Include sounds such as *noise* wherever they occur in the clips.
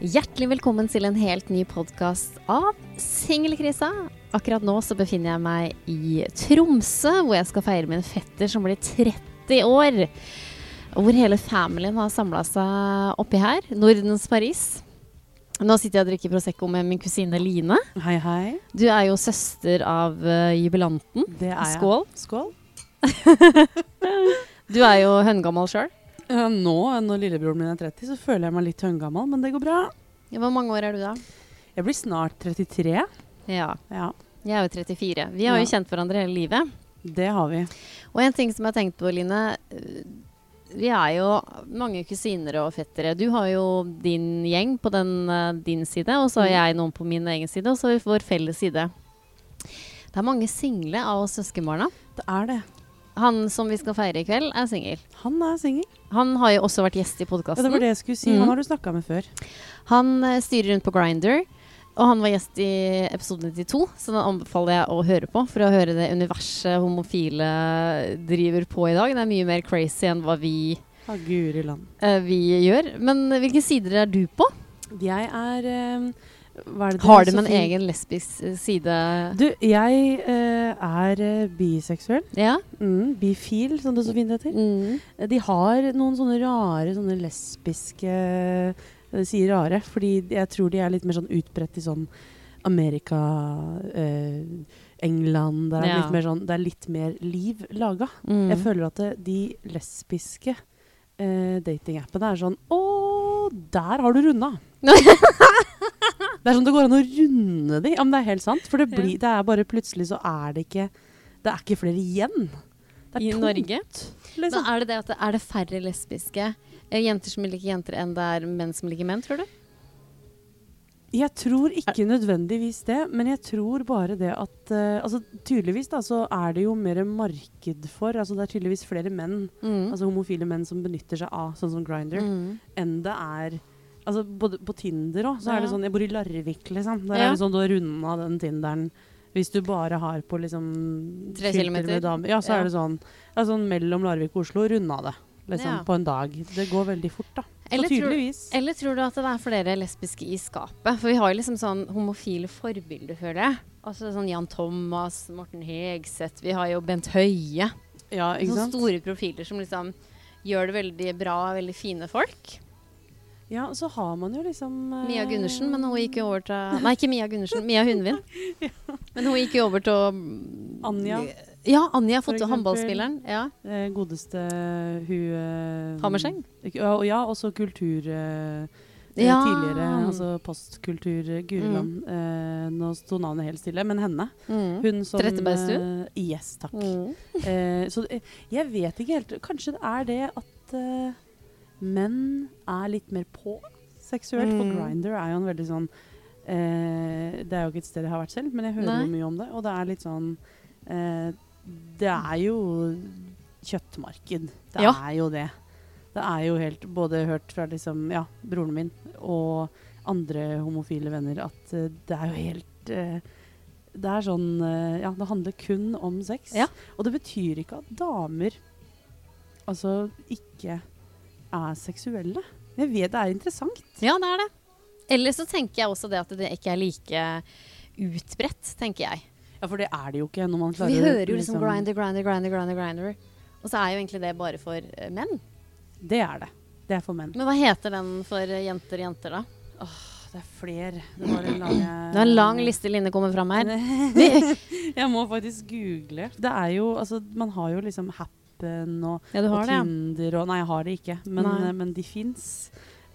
Hjertelig velkommen til en helt ny podkast av Singelkrisa. Akkurat nå så befinner jeg meg i Tromsø, hvor jeg skal feire min fetter som blir 30 år. Hvor hele familien har samla seg oppi her. Nordens Paris. Nå sitter jeg og drikker Prosecco med min kusine Line. Hei, hei. Du er jo søster av uh, jubilanten. Det er jeg. Skål. Skål. *laughs* Du er jo høngammal sjøl. Ja, nå, når lillebroren min er 30, så føler jeg meg litt høngammal, men det går bra. Hvor mange år er du da? Jeg blir snart 33. Ja. Ja, Jeg er jo 34. Vi har jo kjent hverandre hele livet. det har vi. Og en ting som jeg har tenkt på, Line. øh, Vi er jo mange kusiner og fettere. Du har jo din gjeng på den, øh, din side, og så har jeg noen på min egen side, og så har vi vår felles side. Det er mange single av oss søskenbarna. Det er det. Han som vi skal feire i kveld, er singel. Han er singel. Han har jo også vært gjest i Ja, det var det jeg skulle si. Mm. Han har du snakka med før. Han øh, styrer rundt på Grinder. Og han var gjest i episode 92, så den anbefaler jeg å høre på. For å høre det universet homofile driver på i dag. Det er mye mer crazy enn hva vi, land. eh, vi gjør. Men hvilke sider er du på? Jeg er uh, det Har det du med en egen lesbisk eh, side? Du, jeg eh, er eh, biseksuell. Ja? Mm, bifil, som det så fint heter. Mm. Eh, De har noen sånne rare sånne lesbiske Jeg sier rare, fordi jeg tror de er litt mer sånn utbredt i sånn Amerika, eh, England det er, Ja. litt mer sånn, det er litt mer liv laga. Mm. Jeg føler at det, de lesbiske eh, datingappene er sånn Å, der har du runda! *laughs* det er sånn det går an å runde de. Ja, men det er helt sant. For det, blir, det er bare plutselig så er det ikke Det er ikke flere igjen. Det er I tomt, Norge? Men Liksom. er det det at det er det færre lesbiske eh, jenter som liker jenter, enn det er menn som liker menn, tror du? Jeg tror ikke nødvendigvis det, men jeg tror bare det at uh, altså Tydeligvis da, så er det jo mer marked for altså Det er tydeligvis flere menn, Mm. altså homofile menn, som benytter seg av sånn som Grinder, Mm. enn det er Altså både på Tinder òg, så er det sånn Jeg bor i Larvik, liksom. Der er det sånn du har runda den Tinderen hvis du bare har på liksom Tre kilometer. damer. Ja, så er det sånn, sånn mellom Larvik og Oslo, runda det. Liksom på en dag. Det går veldig fort, da. Eller tror-. Eller tror du at det er flere lesbiske i skapet? For vi har jo liksom sånn homofile forbilder, føler jeg. Altså sånn Jan Thomas, Morten Hegseth, vi har jo Bent Høie. ja, ikke Sånne store profiler som liksom gjør det veldig bra, veldig fine folk. Ja, så har man jo liksom uh, Mia Gundersen, men hun gikk jo over til Nei, ikke Mia Gundersen, Mia Hundvin. *laughs* Men hun gikk jo over til Anja. Ja, Anja har fått håndballspilleren. Ja. Eh, godeste hun uh, Hammerseng? Ja, og ja, også kultur eh, Ja. Tidligere, altså postkultur eh, Mm. Eh, nå sto navnet helt stille, men henne. Mm. Hun som Trettebergstuen? yes, takk. Mm. Eh, så jeg vet ikke helt Kanskje det er det at eh, menn er litt mer på seksuelt. For Mm. Grinder er jo en veldig sånn eh, Det er jo ikke et sted jeg har vært selv, men jeg hører jo mye om det. Og det er litt sånn eh, Det er jo kjøttmarked. Det Ja. er jo det. Det er jo helt Både hørt fra liksom Ja, broren min og andre homofile venner at uh, det er jo helt uh, Det er sånn uh, Ja, det handler kun om sex. Ja. Og det betyr ikke at damer altså ikke er seksuelle. Jeg vet det er interessant. Ja, det er det. Eller så tenker jeg også det at det ikke er like utbredt, tenker jeg. Ja, for det er det jo ikke når man klarer Vi hører jo liksom grinder, grinder, grinder, grinder, grinder. Og så er jo egentlig det bare for eh, menn. Det er det. Det er for menn. Men hva heter den for jenter jenter, jenter, da? Åh, Det er flere. Det var en lang Det er en lang liste Line kommer fram her. *laughs* Jeg må faktisk google. Det er jo Altså, man har jo liksom Happen og, Ja, og. Tinder og Nei, jeg har det ikke, men, eh, men de fins.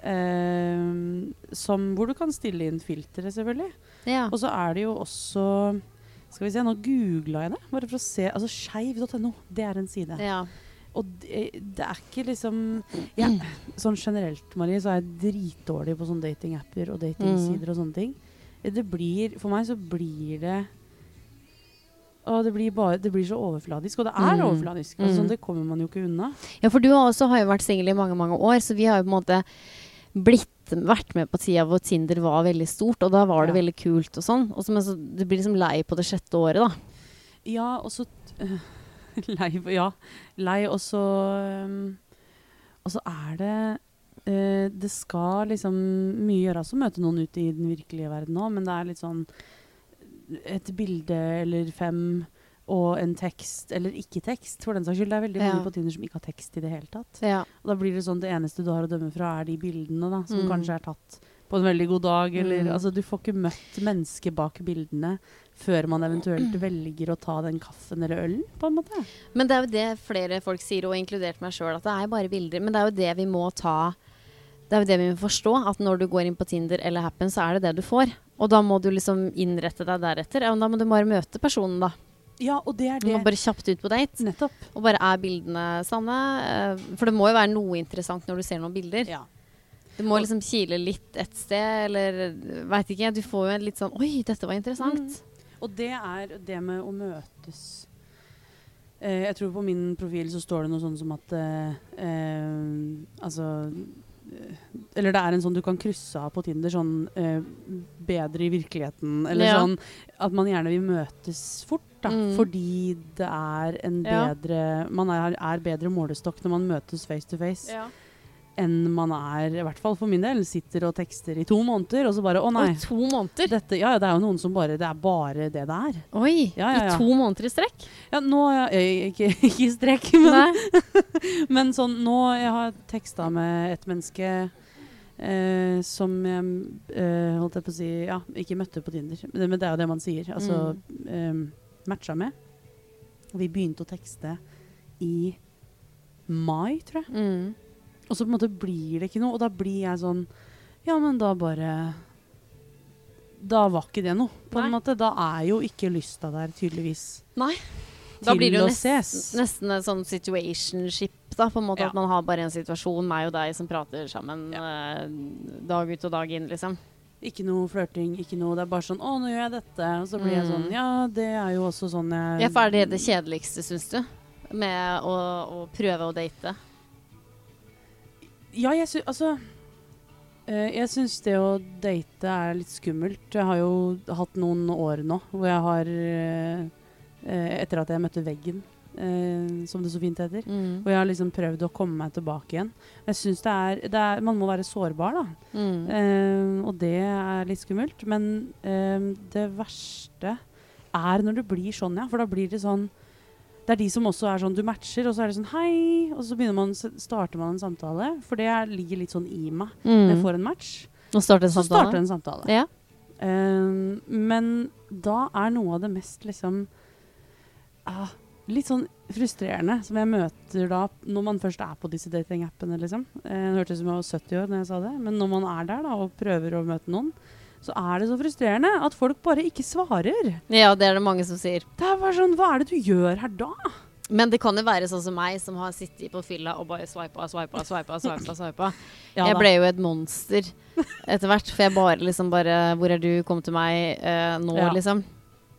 som hvor du kan stille inn filtre, selvfølgelig. Ja. Og så er det jo også Skal vi se, nå googla jeg det. Bare for å se. Altså skeiv.no, det er en side. ja. og det, det er ikke liksom ja, Sånn generelt, Marie, så er jeg dritdårlig på sånne datingapper og datingsider og sånne ting. Det blir For meg så blir det og det blir, bare, det blir så overfladisk. Og det er Mm. overfladisk. Altså, Mm. det kommer man jo ikke unna. Ja, for du også har jo vært singel i mange, mange år, så vi har jo på en måte blitt vært med på tida hvor Tinder var veldig stort, og da var det Ja. veldig kult og sånn. Og så, men så, du blir liksom lei på det sjette året, da. Ja, og så uh, *laughs* Lei, ja. Lei, og så um, Og så er det uh, Det skal liksom mye gjøres å møte noen ute i den virkelige verden òg, men det er litt sånn Et bilde eller fem og en tekst, eller ikke tekst, for den saks skyld. Det er veldig Ja. mange på Tinder som ikke har tekst i det hele tatt. Ja. Og da blir det sånn det eneste du har å dømme fra, er de bildene, da, som Mm. kanskje er tatt på en veldig god dag, eller Mm. Altså, du får ikke møtt mennesket bak bildene før man eventuelt *clears throat* velger å ta den kaffen eller ølen, på en måte. Men det er jo det flere folk sier, og inkludert meg sjøl, at det er bare bilder. Men det er jo det vi må ta Det er jo det vi må forstå, at når du går inn på Tinder eller Happen, så er det det du får. Og da må du liksom innrette deg deretter. Ja, men da må du bare møte personen, da. Ja, og det er Du det. må bare kjapt ut på date. Nettopp. Og bare er bildene sanne? Eh, For det må jo være noe interessant når du ser noen bilder. Ja. Det må liksom kile litt et sted, eller veit ikke. Du får jo en litt sånn Oi, dette var interessant. Og det er det med å møtes eh, Jeg tror på min profil så står det noe sånn som at eh, eh, Altså eh, Eller det er en sånn du kan krysse av på Tinder, sånn eh, bedre i virkeligheten. Eller Ja. sånn at man gjerne vil møtes fort, da. Mm. Fordi det er en Ja. bedre Man er, er bedre målestokk når man møtes face to face Ja. Enn man er, i hvert fall for min del, sitter og tekster i to måneder, og så bare Å nei. Og to måneder? Dette, ja, ja, det er jo noen som bare Det er bare det det er. Oi, Ja, ja, ja. i to måneder i strekk? Ja, nå ikke, *laughs* ikke i strekk, men, *laughs* men sånn nå Jeg har teksta med et menneske eh, som jeg eh, holdt jeg på å si Ja, ikke møtte på Tinder, men det, men det er jo det man sier. Altså eh, matcha med. Og vi begynte å tekste i mai, tror jeg. Mm. Og så på en måte blir det ikke noe, og da blir jeg sånn Ja, men da bare Da var ikke det noe, på en måte. Da er jo ikke lysta der, tydeligvis. Nei. Da blir det jo nesten, nesten en sånn situationship, da. På en måte Ja. At man har bare en situasjon, meg og deg, som prater sammen eh, dag ut og dag inn, liksom. Ikke noe flørting, ikke noe Det er bare sånn 'Å, nå gjør jeg dette.' Og så blir jeg Mm. sånn Ja, det er jo også sånn jeg Ja, for er det det kjedeligste, syns du? Med å, å prøve å date? Ja, jeg syns Altså eh, Jeg syns det å date er litt skummelt. Jeg har jo hatt noen år nå hvor jeg har eh, eh, Etter at jeg møtte veggen, som det så fint heter. Mm. Og jeg har liksom prøvd å komme meg tilbake igjen. Jeg synes det er, det er Man må være sårbar, da. Mm. Og det er litt skummelt. Men det verste er når det blir sånn, ja. For da blir det sånn Det er de som også er sånn Du matcher, og så er det sånn Hei! Og så begynner man, starter man en samtale. For det er, ligger litt sånn i meg. Når jeg Mm. får en match, Og starter en så samtale? starter en samtale. Ja. Um, men da er noe av det mest liksom ah, Litt sånn frustrerende som jeg møter da når man først er på disse datingappene, liksom. Eh, det hørtes ut som jeg var 70 år når jeg sa det, men når man er der da og prøver å møte noen, så er det så frustrerende at folk bare ikke svarer. ja, det er det mange som sier. Det er bare sånn Hva er det du gjør her da? Men det kan jo være sånn som meg, som har sittet på fylla og bare swipa, swipa, swipa. swipa. *laughs* Ja, jeg ble jo et monster etter hvert, for jeg bare liksom bare Hvor er du? Kom til meg uh, nå, Ja. liksom.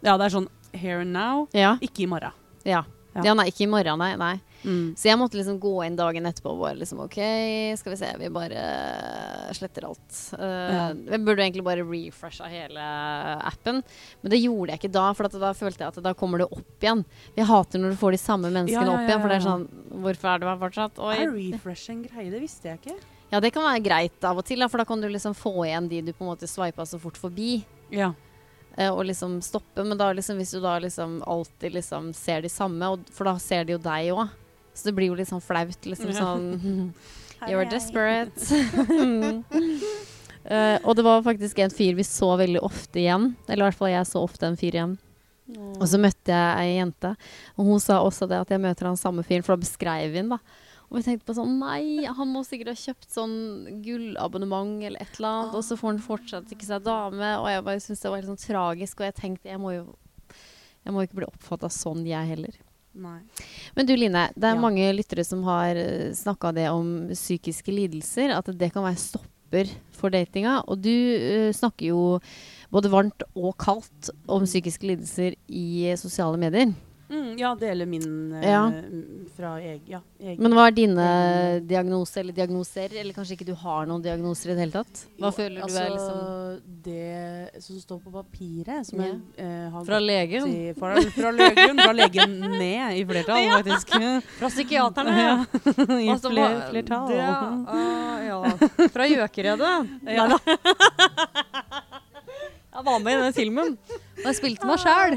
Ja, det er sånn here and now, Ja. ikke i morgen. Ja. Ja. ja. Nei, ikke i morgen, nei. nei. Mm. Så jeg måtte liksom gå inn dagen etterpå og bare liksom OK, skal vi se, vi bare sletter alt. Uh, Ja. Jeg burde egentlig bare refresha hele appen, men det gjorde jeg ikke da, for da følte jeg at da kommer det opp igjen. Jeg hater når du får de samme menneskene Ja, ja, opp igjen, for det er sånn Hvorfor er du her fortsatt? Oi. Er refresh en greie? Det visste jeg ikke. Ja, det kan være greit av og til, da, for da kan du liksom få igjen de du på en måte sveipa så fort forbi. Ja. eh, Og liksom stoppe. Men da liksom, hvis du da liksom alltid liksom ser de samme, og, for da ser de jo deg òg. Så det blir jo litt sånn flaut. Liksom sånn *laughs* You're desperate. uh, *laughs* *laughs* og det var faktisk en fyr vi så veldig ofte igjen. Eller i hvert fall jeg så ofte en fyr igjen. Og så møtte jeg ei jente, og hun sa også det at jeg møter han samme fyren, for da beskrev vi den, da. Og vi tenkte på sånn Nei, han må sikkert ha kjøpt sånn gullabonnement eller et eller annet, og så får han fortsatt ikke seg dame. Og jeg bare syntes det var helt sånn tragisk, og jeg tenkte jeg må jo Jeg må ikke bli oppfatta sånn, jeg heller. Nei. Men du Line, det er Ja. mange lyttere som har snakka det om psykiske lidelser. At det kan være stopper for datinga. Og du uh, snakker jo både varmt og kaldt om psykiske lidelser i eh, sosiale medier. Mm, ja, deler min eh, Ja. fra eg, ja, egen. Men hva er dine diagnoser eller diagnoser? Eller kanskje ikke du har noen diagnoser i det hele tatt? Hva Jo, føler altså, du er liksom Det som står på papiret, som Ja. jeg eh, har Fra legen? i- fra, fra legen, fra legen ned i flertall, *laughs* faktisk. *laughs* Fra psykiaterne? Ja, *laughs* I Altså, fler, flertall. det, uh, ja. Fra Gjøkeredet? Ja. Jeg var med i den filmen. Og jeg spilte meg sjæl.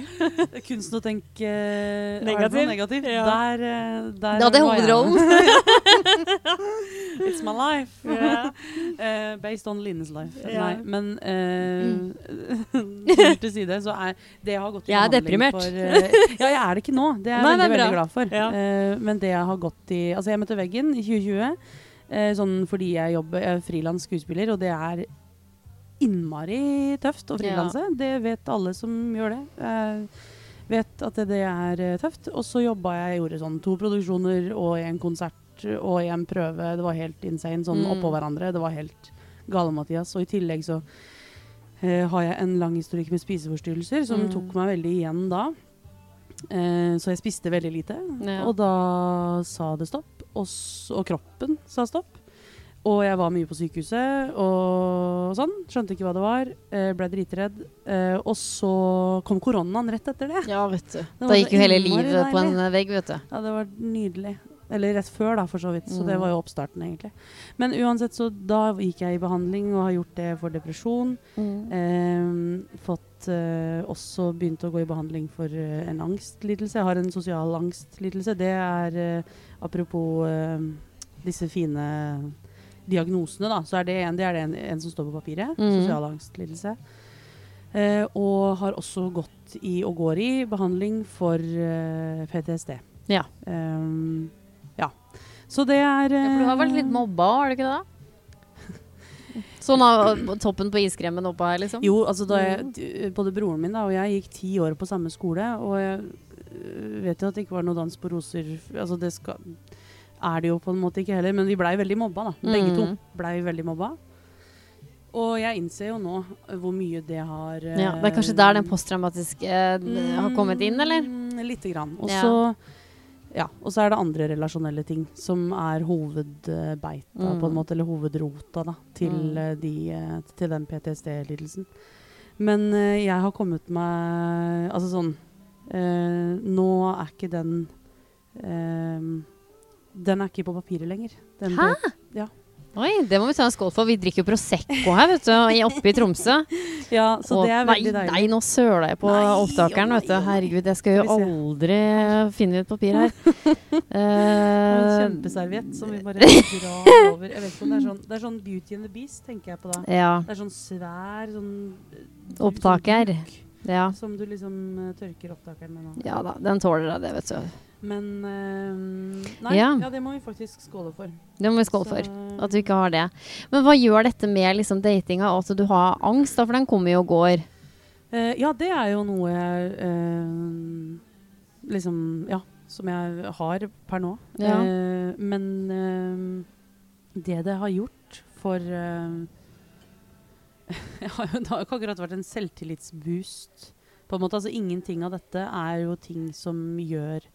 Kunsten å tenke negativ. Negativ. er det. Ja. Der, eh, der Da hadde jeg hovedrollen. *laughs* It's my life. *laughs* Yeah. Uh, based on Lines life. Yeah. Nei, men uh, mm. *laughs* til side, så er det jeg har gått i Jeg er behandling deprimert. For, uh, ja, jeg er det ikke nå. Det er jeg veldig, er veldig glad for. Ja. Uh, men det jeg har gått i Altså, jeg møtte veggen i 2020 eh, sånn fordi jeg jobber Jeg er frilans skuespiller, og det er innmari tøft å frilanse. Det vet alle som gjør det. Eh, vet at det, det er eh, tøft. Og så jobba jeg, jeg gjorde sånn to produksjoner og en konsert og en prøve. Det var helt insane, sånn Mm. oppå hverandre. Det var helt gale-Mathias. Og i tillegg så eh, har jeg en lang historikk med spiseforstyrrelser som Mm. tok meg veldig igjen da. Eh, så jeg spiste veldig lite. Ja. Og da sa det stopp. Og, og kroppen sa stopp. Og jeg var mye på sykehuset og sånn. Skjønte ikke hva det var. Eh, ble dritredd. Eh, og så kom koronaen rett etter det. Ja, vet du. Da gikk jo hele livet på en vegg, vet du. Ja, det var nydelig. Eller rett før, da, for så vidt. Så det Mm. var jo oppstarten, egentlig. Men uansett, så da gikk jeg i behandling og har gjort det for depresjon. Eh, fått eh, også begynt å gå i behandling for eh, en angstlidelse. Jeg har en sosial angstlidelse. Det er eh, apropos eh, disse fine diagnosene, da. Så er det en, det er det en, en som står på papiret. Mm. Sosial angstlidelse. Eh, og har også gått i, og går i, behandling for eh, PTSD. Ja. Um, ja. Så det er Ja, for du har vært litt eh, mobba, har du ikke det? da? Sånn av toppen på iskremmen oppå her, liksom? Jo, altså da jeg, Mm. både broren min da, og jeg gikk ti år på samme skole, og jeg øh, vet jo at det ikke var noe dans på roser. Altså det skal, er det jo på en måte ikke heller, men vi blei veldig mobba da. Begge to Mm. blei veldig mobba. Og jeg innser jo nå hvor mye det har øh, Ja, det er kanskje der den posttraumatiske eh, har kommet inn, eller? Mm, Lite grann. Og så ja, og så er det andre relasjonelle ting som er hovedbeita, Mm. på en måte, eller hovedrota da, til, Mm. eh, de, eh, til den PTSD-lidelsen. Men uh, jeg har kommet meg Altså sånn uh, Nå er ikke den eh, Den er ikke på papiret lenger. Den Hæ? Ja. Oi, det må vi ta en skål for. Vi drikker jo Prosecco her, vet du, oppe i Tromsø. *laughs* ja, så det er nei, veldig deilig. Nei, nå søler jeg på Nei, opptakeren, vet du. nei, nei. Herregud, jeg skal jo aldri finne ut papir her. *laughs* En Eh, kjempeserviett som vi bare drar over. Jeg vet ikke om det er sånn Det er sånn Beauty and the Beast, tenker jeg på da. ja. Det er sånn svær sånn eh, Opptaker. sånn Ja. Som du liksom eh, tørker opptakeren med nå. ja da, den tåler det, vet du. Men uh, Nei, Ja. ja. det må vi faktisk skåle for. Det må vi skåle for. At du ikke har det. Men hva gjør dette med liksom datinga, og at du har angst, da? For den kommer jo og går. Uh, ja, det er jo noe eh, liksom Ja, som jeg har per nå. Ja. Uh, men eh, det det har gjort for eh, *laughs* Det har jo ikke akkurat vært en selvtillitsboost. På en måte, altså Ingenting av dette er jo ting som gjør,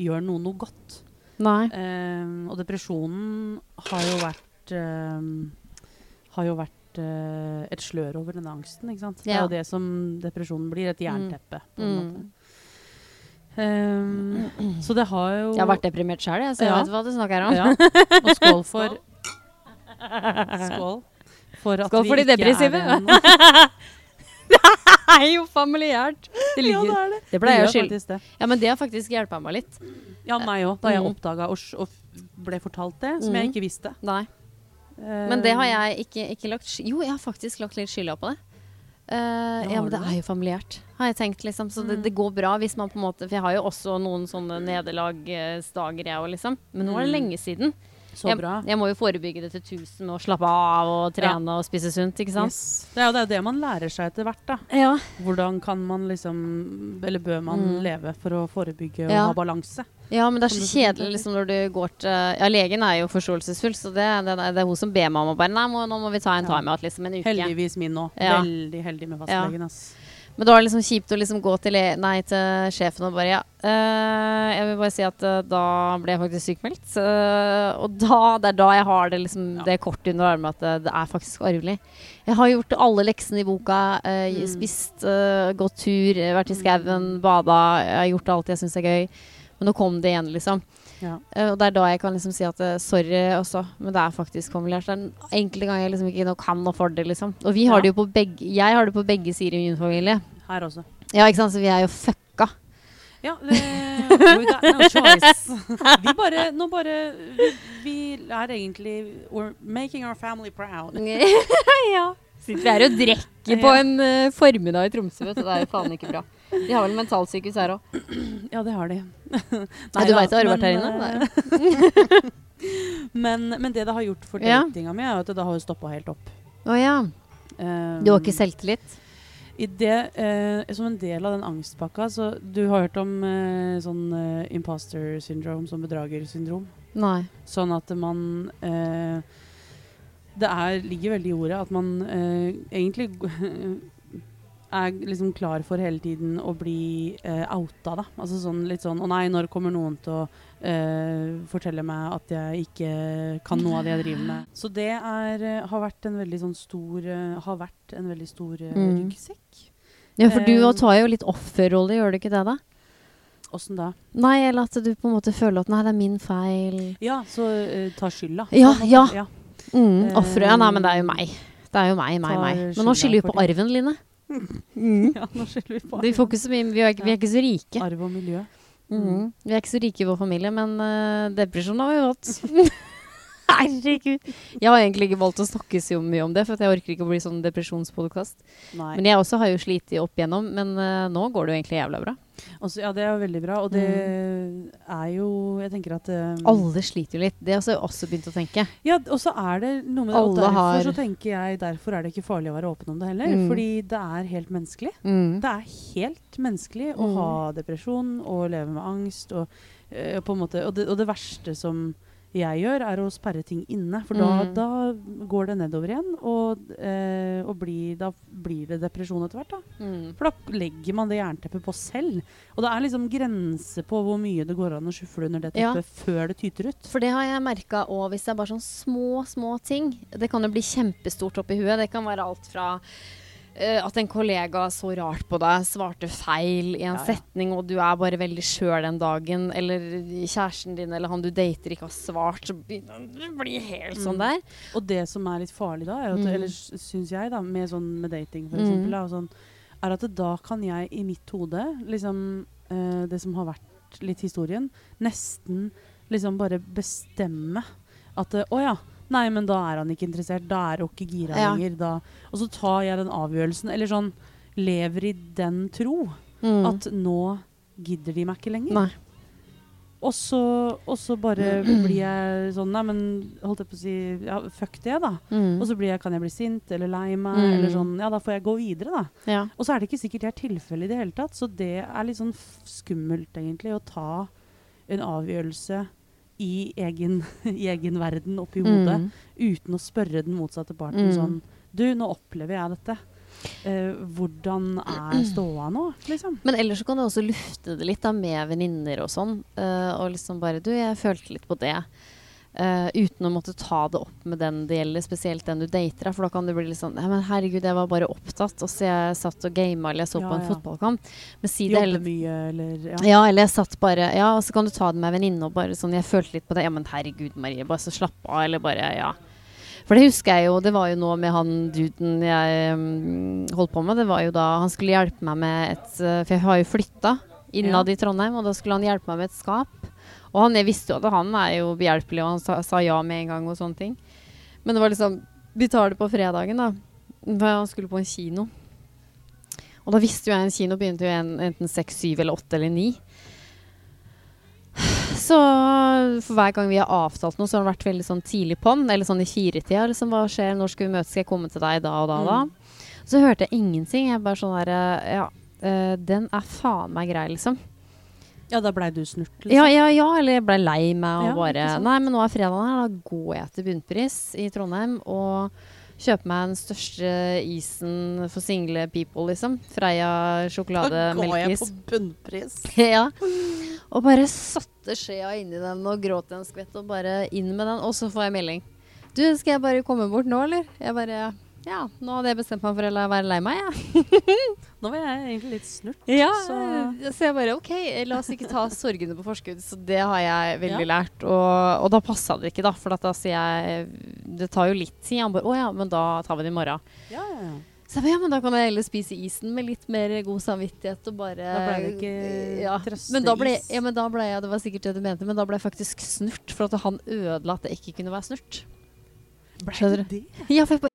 gjør noen noe godt. Eh, og depresjonen har jo vært eh, Har jo vært uh, et slør over denne angsten. ikke sant? Det er jo det som depresjonen blir. Et jernteppe, på en måte. Mm. Eh, så det har jo Jeg har vært deprimert sjøl, så jeg Ja. vet hva du snakker om. ja. Og skål *laughs* for Skål. For at Skål for de depressive. *laughs* Det er jo familiært. Det, ja, ligger, det er det. det pleier jeg å skylde. faktisk det. Ja, men det har faktisk hjulpet meg litt. Ja, meg òg. Da jeg Mm. oppdaga og, og ble fortalt det, som Mm. jeg ikke visste. Nei. Uh, Men det har jeg ikke, ikke lagt Jo, jeg har faktisk lagt litt skylda på det. Uh, Ja, ja, men det det? er jo familiært, har jeg tenkt, liksom. Så det, Mm. det går bra hvis man på en måte For jeg har jo også noen sånne nederlagsdager, jeg òg, liksom. Men nå er det Mm. lenge siden. Så bra. jeg må jo forebygge det til 1000 med å slappe av og trene og spise sunt, ikke sant? Yes. Det er jo det, det man lærer seg etter hvert. da. Ja. Hvordan kan man liksom Eller bør man Mm. leve for å forebygge og Ja. ha balanse? ja, men det er så kjedelig liksom når du går til Ja, legen er jo forståelsesfull, så det, det, det er hun som ber meg om å bare Nei, må, nå må vi ta en Ja. timeout liksom en uke. Heldigvis min nå. Ja. Veldig heldig med fastlegen. ass. Men det liksom kjipt å liksom gå til, nei, til sjefen og bare ja. uh, jeg vil bare si at uh, da ble jeg faktisk sykemeldt. Uh, og da, det er da jeg har det liksom Ja. det kortet under armen at det, det er faktisk arvelig. Jeg har gjort alle leksene i boka. eh, Mm. Spist, eh, gått tur, eh, vært i skauen, bada. Jeg har gjort alt jeg syns er gøy. Men nå kom det igjen, liksom. Ja. Eh, og det er da jeg kan liksom si at eh, sorry også, men det er faktisk formulert. Det er en enkelte ganger jeg liksom ikke nå kan noe for det, liksom. Og vi har Ja. det jo på begge Jeg har det på begge sider i min familie. Her også. Ja, ikke sant? Så vi er jo fucka. Ja, det, we got no choice. *laughs* Vi bare, nå bare vi, vi er egentlig We're making our family proud. *laughs* ja. Sitter *laughs* vi her og drikker på en uh, formiddag i Tromsø, vet du. Det er jo faen ikke bra. De har vel mentalsykehus her òg. *clears throat* Ja, det har de. *laughs* Nei, du da, veit det har du vært her inne? eh, *laughs* men, men det det har gjort for Ja. mi, er at det har stoppa helt opp. Å ja. Um, Du har ikke selvtillit? I det, eh, som en del av den angstpakka så Du har hørt om eh, sånn eh, imposter syndrome, sånn bedragersyndrom? Nei. Sånn at man eh, Det er, ligger veldig i ordet at man eh, egentlig *laughs* er liksom klar for hele tiden å bli uh, outa, da. Altså sånn litt sånn Å nei, når kommer noen til å uh, fortelle meg at jeg ikke kan noe av det jeg driver med? Så det er, eh, har vært en veldig sånn stor uh, Har vært en veldig stor uh, ryggsekk. Ja, for du tar jo litt offerrolle, gjør du ikke det, da? Åssen da? Nei, eller at du på en måte føler at nei, det er min feil. Ja, så ta skylda. Ja, ja. ja. Mm, Eh, Ja, nei, men det er jo meg. Det er jo meg, meg, meg. Men nå skylder vi på arven, Line. *laughs* Ja, nå skylder vi på Vi, får ikke så mye, vi, er, vi er ikke så rike. arv og miljø. Mm. Vi er ikke så rike i vår familie, men uh, depresjon har vi hatt. *laughs* *laughs* Herregud. Jeg har egentlig ikke valgt å snakke så mye om det, for jeg orker ikke å bli sånn depresjonspodkast. Men jeg også har jo slitt opp igjennom, men uh, nå går det jo egentlig jævla bra. Også, ja, det er jo veldig bra. Og det er jo Jeg tenker at um, Alle sliter jo litt. Det har jeg også begynt å tenke. Ja, og så er det noe med det. Og derfor har- så tenker jeg Derfor er det ikke farlig å være åpen om det heller. Mm. Fordi det er helt menneskelig. Mm. Det er helt menneskelig å Mm. ha depresjon og leve med angst. Og, uh, på en måte, og, det, og det verste som jeg gjør, er å sperre ting inne. For da, Mm. da går det nedover igjen, og, eh, og blir, da blir det depresjon etter hvert. da. Mm. For da legger man det jernteppet på selv. Og det er liksom grenser på hvor mye det går an å skyfle under det Ja. teppet før det tyter ut. For det har jeg merka òg, hvis det er bare sånn små, små ting. Det kan jo bli kjempestort oppi huet. Det kan være alt fra eh, at en kollega så rart på deg, svarte feil i en Ja, ja. setning, og du er bare veldig sjøl den dagen, eller kjæresten din eller han du dater ikke har svart, så begynner det å bli helt sånn Mm. der. Og det som er litt farlig da, er at, Mm. eller syns jeg, da, med, sånn, med dating for Mm. eksempel, da, sånn, er at da kan jeg i mitt hode, liksom uh, det som har vært litt historien, nesten liksom bare bestemme at å uh, oh ja. Nei, men da er han ikke interessert. Da er hun ikke gira Ja. lenger. Da. Og så tar jeg den avgjørelsen, eller sånn lever i den tro Mm. at nå gidder de meg ikke lenger. Nei. Og så, og så bare blir jeg sånn Nei, men holdt jeg på å si ja, Fuck det, da. Mm. Og så blir jeg, kan jeg bli sint eller lei meg, Mm. eller sånn Ja, da får jeg gå videre, da. Ja. Og så er det ikke sikkert det er tilfellet i det hele tatt. Så det er litt sånn skummelt, egentlig, å ta en avgjørelse i egen, *laughs* i egen verden oppi hodet Mm. uten å spørre den motsatte parten Mm. sånn Du, nå opplever jeg dette. Uh, hvordan er *clears throat* ståa nå, liksom? Men ellers så kan du også lufte det litt da, med venninner og sånn. Uh, og liksom bare Du, jeg følte litt på det. Eh, uten å måtte ta det opp med den det gjelder, spesielt den du dater. For da kan det bli litt sånn «Nei, men herregud, jeg var bare opptatt. Og så jeg satt og gama eller jeg så Ja, på en ja. fotballkamp. Men si det Jobbe heller mye, eller ja. ja, eller jeg satt bare Ja, og så kan du ta det med en venninne og bare sånn Jeg følte litt på det. Ja, men herregud, Marie, bare så slapp av, eller bare Ja. For det husker jeg jo, det var jo nå med han duden jeg um, holdt på med. Det var jo da Han skulle hjelpe meg med et eh, For jeg har jo flytta innad i Trondheim, og da skulle han hjelpe meg med et skap. Og han, jeg visste jo at han er jo behjelpelig, og han sa, sa ja med en gang og sånne ting. Men det var liksom Vi tar det på fredagen, da. Han skulle på en kino. Og da visste jo jeg en kino begynte jo en, enten seks, syv eller åtte eller ni. Så for hver gang vi har avtalt noe, så har det vært veldig sånn tidlig på'n. Eller sånn i firetida. Liksom, hva skjer? Når skal vi møtes? Skal jeg komme til deg da og da og da? Så hørte jeg ingenting. Jeg bare sånn derre Ja, øh, den er faen meg grei, liksom. Ja, da blei du snurt, liksom? Ja, ja, ja. Eller jeg ble lei meg og Ja, bare? Nei, men nå er fredagen her. Da går jeg til Bunnpris i Trondheim og kjøper meg den største isen for single people, liksom. Freia sjokolademelkis. bunnpris. *laughs* ja. Og bare satte skjea inni den og gråt en skvett og bare inn med den. Og så får jeg melding. Du, skal jeg bare komme bort nå, eller? Jeg bare Ja, nå hadde jeg bestemt meg for å være lei meg, jeg. Nå var jeg egentlig litt snurt. Ja, så så jeg bare OK, la oss ikke ta sorgene på forskudd. Så det har jeg veldig Ja. lært. Og, og da passa det ikke, da. For at da sier jeg Det tar jo litt tid. Han bare Å ja, men da tar vi det i morgen. ja, ja, ja. Så jeg bare, ja, men da kan jeg heller spise isen med litt mer god samvittighet og bare Da ble det ikke ja. trøsteis. Men da ble, ja, men da ble jeg Det var sikkert det du mente, men da ble jeg faktisk snurt. For at han ødela at jeg ikke kunne være snurt. Ble det det? Ja, for jeg bare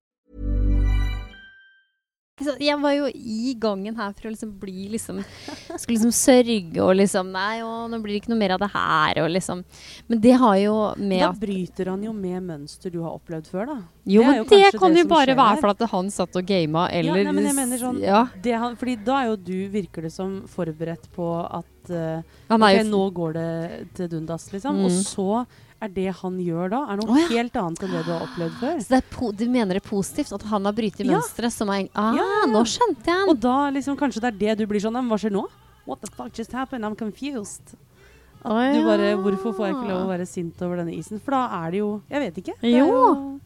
Så jeg var jo i gangen her for å liksom bli liksom Skulle liksom sørge og liksom Nei, å, nå blir det ikke noe mer av det her, og liksom Men det har jo med Da bryter han jo med mønster du har opplevd før, da. Jo, men det, det kan det jo bare være for at han satt og gama, eller ja, nei, men jeg mener sånn ja. det han, Fordi da er jo du, virker det som, forberedt på at uh, Ok, nå går det til dundas, liksom. Og Mm. så er det han gjør da, er noe oh, ja. helt annet enn det du har opplevd før. Så du mener det er positivt at han har brytet Ja. mønsteret som er Ah, Ja, nå skjønte jeg Og da liksom kanskje det er det du blir sånn Men hva skjer nå? What the fuck just happened? I'm confused. Å, Du bare. Hvorfor får jeg ikke lov å være sint over denne isen? For da er det jo Jeg vet ikke. Er Jo.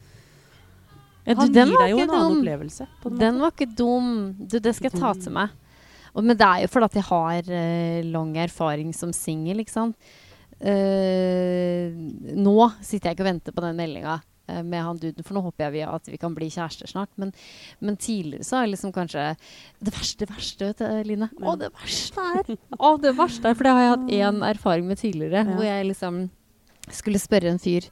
Ja, du, han gir deg jo en en annen opplevelse. På en Den måte. var ikke dum. Du, det skal jeg ta til meg. Og, men det er jo fordi at jeg har uh, lang erfaring som singel, ikke sant. Eh, nå sitter jeg ikke og venter på den meldinga eh, med han duden, for nå håper jeg vi at vi kan bli kjærester snart. Men, men tidligere så er liksom kanskje Det verste, verste, vet du, Line. Å, det verste er Å, det verste er For det har jeg hatt én erfaring med tidligere, Ja. hvor jeg liksom skulle spørre en fyr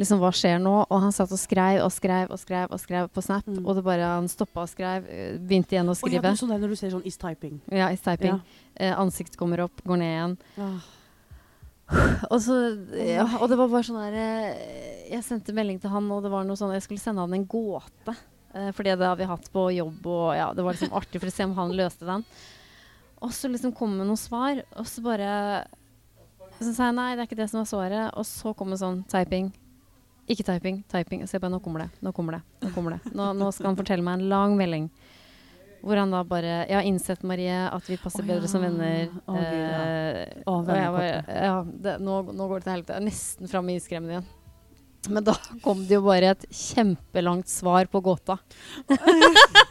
liksom hva skjer nå, og han satt og skrev og skrev og skrev og skrev på Snap, Mm. og det bare han stoppa og skrev, begynte igjen å skrive ja, skrive. sånn der når du ser sånn is typing. Ja, is typing. Ja. Eh, ansikt kommer opp, går ned igjen. Ah. *laughs* Og, så, ja, og det var bare sånn der eh, Jeg sendte melding til han, og det var noe sånn Jeg skulle sende han en gåte. Eh, fordi det har vi hatt på jobb, og ja, det var liksom artig for å se om han løste den. Og så liksom kom det noen svar, og så bare Så sa jeg nei, det er ikke det som er svaret. Og så kom det sånn typing. Ikke typing, typing. Så på, bare nå kommer det, nå kommer det. Nå kommer det. Nå, nå skal han fortelle meg en lang melding. Hvor han da bare Jeg har innsett, Marie, at vi passer Å, bedre som venner. Oh, Gud, ja. oh, Å, og jeg bare, ja, det, nå, nå går det til helvete. Jeg er nesten framme i iskremmen igjen. *laughs* Men da kom det jo bare et kjempelangt svar på gåta. *laughs*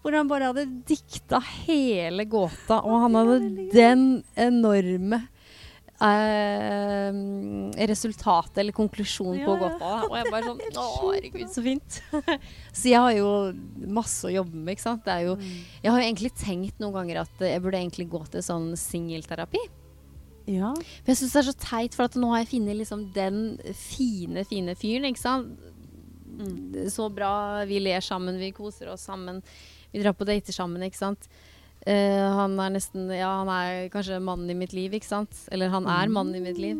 Hvor han bare hadde dikta hele gåta, og han hadde den enorme eh, resultatet eller konklusjonen på å gå på. Og jeg bare sånn *laughs* Å, herregud, så fint. *laughs* så jeg har jo masse å jobbe med, ikke sant. Det er jo, jeg har jo egentlig tenkt noen ganger at jeg burde egentlig gå til sånn singelterapi. Ja. For jeg syns det er så teit, for at nå har jeg funnet liksom den fine, fine fyren, ikke sant. Så bra. Vi ler sammen, vi koser oss sammen. Vi drar på dater sammen, ikke sant. Eh, han er nesten Ja, han er kanskje mannen i mitt liv, ikke sant. Eller han er mannen i mitt liv.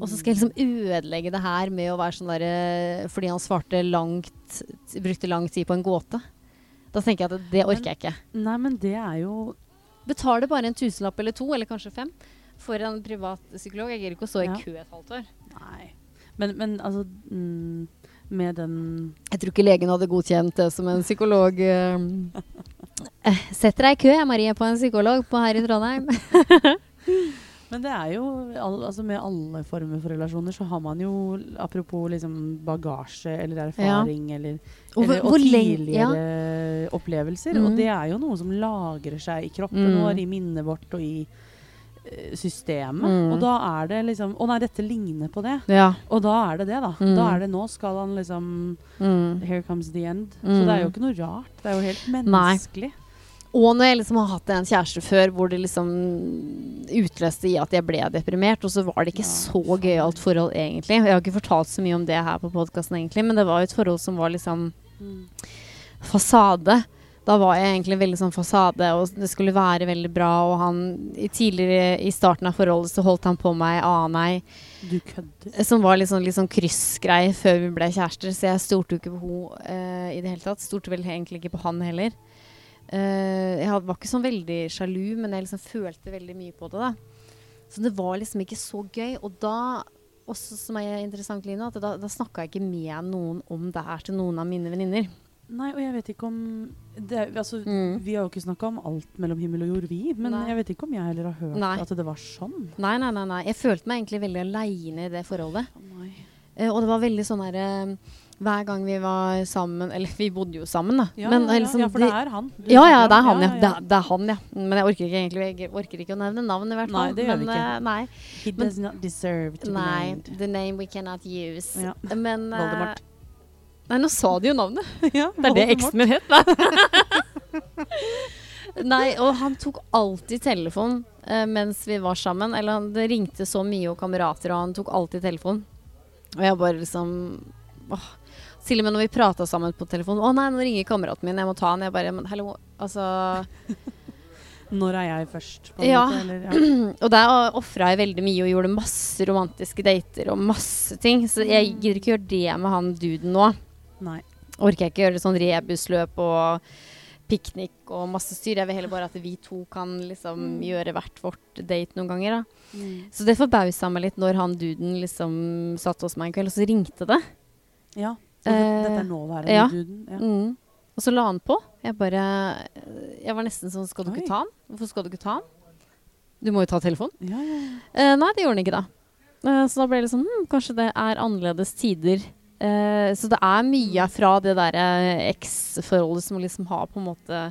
Og så skal jeg liksom ødelegge det her med å være sånn derre Fordi han svarte langt Brukte lang tid på en gåte. Da tenker jeg at det orker jeg ikke. Nei, men det er jo Betaler bare en tusenlapp eller to, eller kanskje fem, for en privat psykolog. Jeg gidder ikke å stå Ja. i kø et halvt år. Nei. Men, men altså mm, Med den Jeg tror ikke legen hadde godkjent det som en psykolog. eh. Setter deg i kø, jeg, Marie, på en psykolog på her i Trondheim. *laughs* Men det er jo altså Med alle former for relasjoner så har man jo Apropos liksom bagasje eller erfaring eller, Og hvor- eller, og tidligere ja. opplevelser. Mm. Og det er jo noe som lagrer seg i kroppen Mm. vår, i minnet vårt og i systemet. Mm. Og da er det liksom Å nei, dette ligner på det. Ja. Og da er det det, da. Mm. Da er det nå skal han liksom Mm. Here comes the end. Så Mm. det er jo ikke noe rart. Det er jo helt Nei. menneskelig. Og når jeg liksom har hatt en kjæreste før hvor det liksom utløste i at jeg ble deprimert, og så var det ikke Ja, så gøyalt forhold egentlig. Jeg har ikke fortalt så mye om det her på podkasten egentlig, men det var jo et forhold som var liksom Mm. fasade. Da var jeg egentlig veldig sånn fasade, og det skulle være veldig bra. Og han i tidligere i starten av forholdet så holdt han på meg Du kødder. som var litt sånn, litt sånn kryssgreie før vi ble kjærester. Så jeg stolte jo ikke på henne i det hele tatt. Stolte vel egentlig ikke på han heller. Uh, jeg var ikke sånn veldig sjalu, men jeg liksom følte veldig mye på det. da. Så det var liksom ikke så gøy. Og da, også som er interessant, Line, at da, da snakka jeg ikke med noen om det her til noen av mine venninner. Nei, og jeg vet ikke om det, altså, Mm. Vi har jo ikke snakka om alt mellom himmel og jord, vi. Men Nei. jeg vet ikke om jeg heller har hørt Nei. at det var sånn. Nei, nei, nei, nei. Jeg følte meg egentlig veldig aleine i det forholdet. Oh. Eh, og det var veldig sånn her eh, Hver gang vi var sammen *laughs* Eller vi bodde jo sammen, da. Ja, Men, ja, eh, ja, liksom, ja, for det er han. du Ja, ja, det er han, ja. ja, Det, er- det er han, ja. Men jeg orker ikke egentlig Jeg orker ikke å nevne navn, i hvert fall. Nei, det gjør vi Men, ikke. eh, nei. He does not deserve to nei. be The name we cannot use. Men eh, Voldemort. Nei, nå sa de jo navnet. *laughs* ja, Det er det eksen min het. *laughs* Nei, og han tok alltid telefon eh, mens vi var sammen. Eller han, det ringte så mye og kamerater, og han tok alltid telefon. Og jeg bare liksom åh. Til og med når vi prata sammen på telefon 'Å nei, nå ringer kameraten min, jeg må ta han.' Jeg bare Men hallo, altså *laughs* Når er jeg først? På en Ja. måte, eller, ja. *clears throat* Og der ofra jeg veldig mye og gjorde masse romantiske dater og masse ting. Så jeg gidder ikke gjøre det med han duden nå. Nei. Orker jeg ikke gjøre sånn rebusløp og piknik og masse styr. Jeg vil heller bare at vi to kan liksom gjøre hvert vårt date noen ganger. da. Så det forbausa meg litt når han duden liksom satt hos meg en kveld, og så ringte det. Ja. Så det, Eh, dette er nåværende ja. duden? Ja. Mm. Og så la han på. Jeg bare Jeg var nesten sånn Skal du Oi. ikke ta han? Hvorfor skal du ikke ta han? Du må jo ta telefonen. Ja, ja. Eh, nei, det gjorde han ikke da. Eh, så da ble det sånn hm, Kanskje det er annerledes tider. Eh, så det er mye fra det derre eks-forholdet som liksom har på en måte